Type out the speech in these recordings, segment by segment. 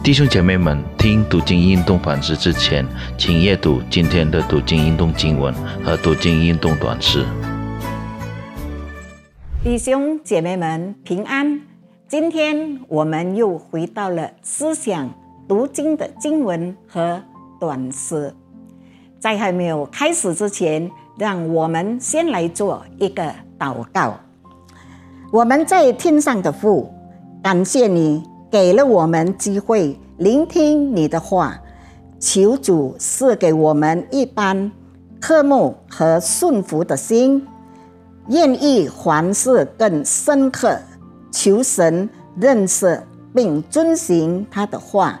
弟兄姐妹们，听读经运动反思之前，请阅读今天的读经运动经文和读经运动短诗。弟兄姐妹们平安！今天我们又回到了思想读经的经文和短诗。在还没有开始之前，让我们先来做一个祷告。我们在天上的父，感谢你。给了我们机会聆听你的话，求主赐给我们一般渴慕和顺服的心，愿意凡事更深刻，求神认识并遵行他的话，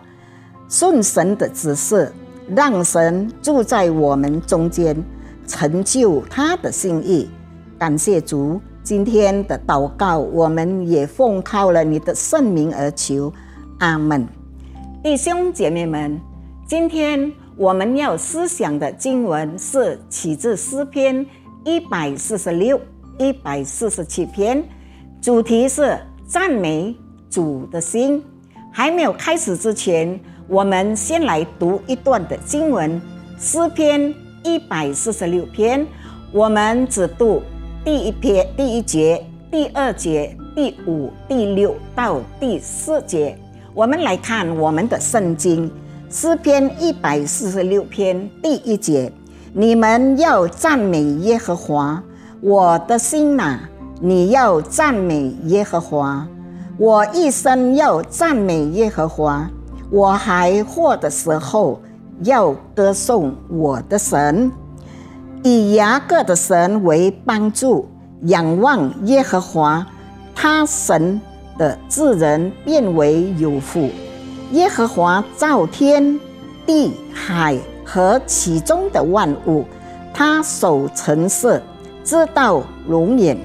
顺神的指示，让神住在我们中间，成就他的心意。感谢主。今天的祷告，我们也奉靠了你的圣名而求，阿门。弟兄姐妹们，今天我们要思想的经文是起自诗篇一百四十六、一百四十七篇，主题是赞美主的心。还没有开始之前，我们先来读一段的经文，诗篇一百四十六篇，我们只读。第一篇第一节、第二节、第五、第六到第四节，我们来看我们的圣经诗篇一百四十六篇第一节：你们要赞美耶和华，我的心呐，你要赞美耶和华，我一生要赞美耶和华，我还活的时候要歌颂我的神。以雅各的神为帮助，仰望耶和华，他神的智人变为有福。耶和华造天地海和其中的万物，他守城市，知道永远。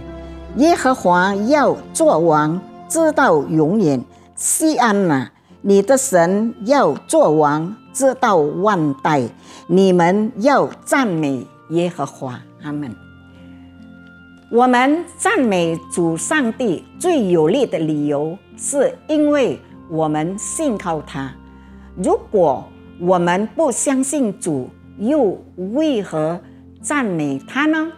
耶和华要做王，知道永远。西安呐，你的神要做王，知道万代。你们要赞美。耶和华，阿门。我们赞美主上帝最有力的理由，是因为我们信靠他。如果我们不相信主，又为何赞美他呢？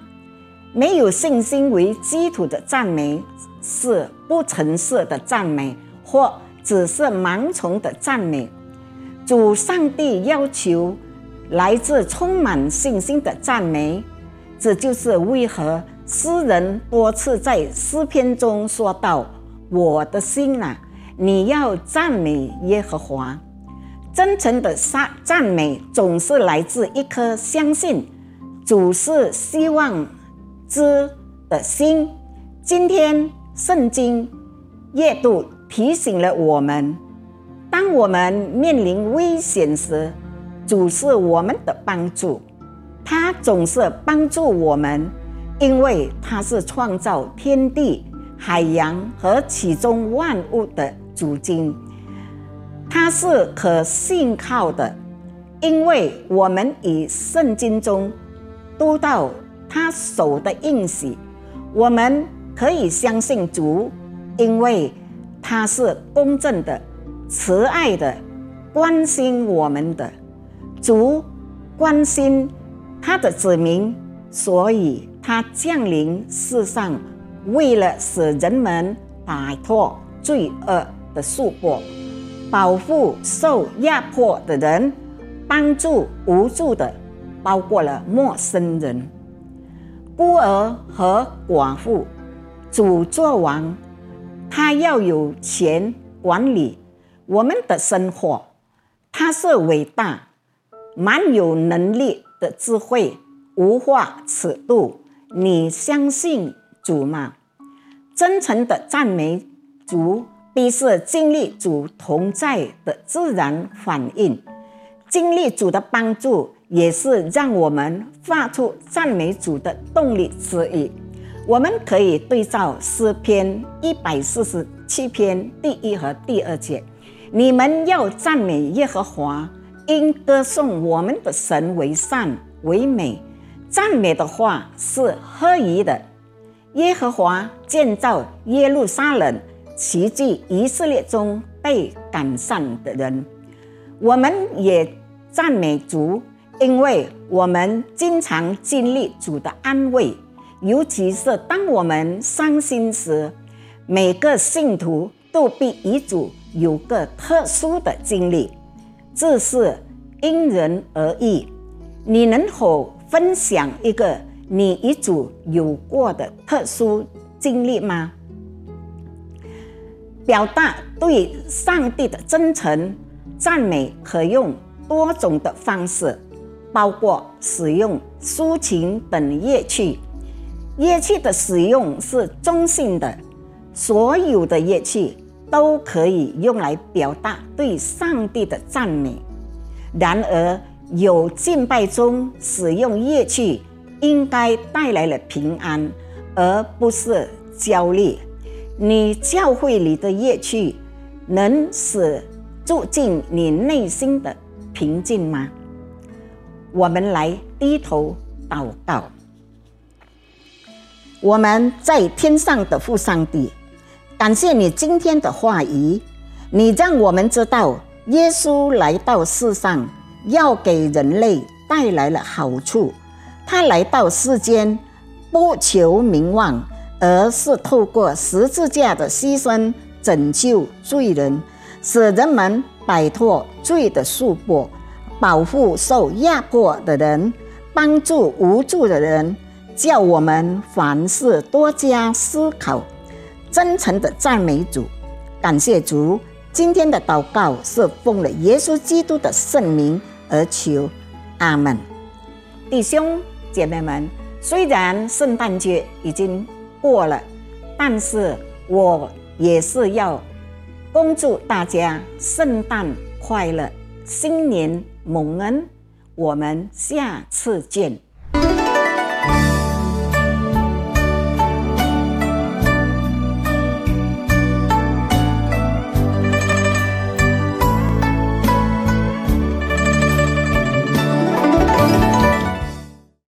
没有信心为基础的赞美，是不诚实的赞美，或只是盲从的赞美。主上帝要求。来自充满信心的赞美，这就是为何诗人多次在诗篇中说道：“我的心呐，你要赞美耶和华。”真诚的赞赞美总是来自一颗相信主是希望之的心。今天圣经阅读提醒了我们：当我们面临危险时，主是我们的帮助，他总是帮助我们，因为他是创造天地、海洋和其中万物的主经。他是可信靠的，因为我们以圣经中读到他手的印玺，我们可以相信主，因为他是公正的、慈爱的，关心我们的。主关心他的子民，所以他降临世上，为了使人们摆脱罪恶的束缚，保护受压迫的人，帮助无助的，包括了陌生人、孤儿和寡妇。主做王，他要有钱管理我们的生活，他是伟大。蛮有能力的智慧无话尺度，你相信主吗？真诚的赞美主，必是经历主同在的自然反应。经历主的帮助，也是让我们发出赞美主的动力之一。我们可以对照诗篇一百四十七篇第一和第二节：你们要赞美耶和华。应歌颂我们的神为善为美，赞美的话是合宜的。耶和华建造耶路撒冷，奇迹以色列中被改善的人。我们也赞美主，因为我们经常经历主的安慰，尤其是当我们伤心时，每个信徒都必与主有个特殊的经历，这是因人而异。你能否分享一个你与主有过的特殊经历吗？表达对上帝的真诚。赞美可用多种的方式，包括使用抒情等乐器。乐器的使用是中性的，所有的乐器都可以用来表达对上帝的赞美。然而，有敬拜中使用乐器，应该带来了平安，而不是焦虑。你教会里的乐器能使。住进你内心的平静吗？我们来低头祷告。我们在天上的父上帝，感谢你今天的话语，你让我们知道耶稣来到世上要给人类带来了好处。他来到世间不求名望，而是透过十字架的牺牲拯救罪人。使人们摆脱罪的束缚，保护受压迫的人，帮助无助的人，叫我们凡事多加思考，真诚的赞美主，感谢主。今天的祷告是奉了耶稣基督的圣名而求，阿门。弟兄姐妹们，虽然圣诞节已经过了，但是我也是要。恭祝大家圣诞快乐，新年蒙恩！我们下次见。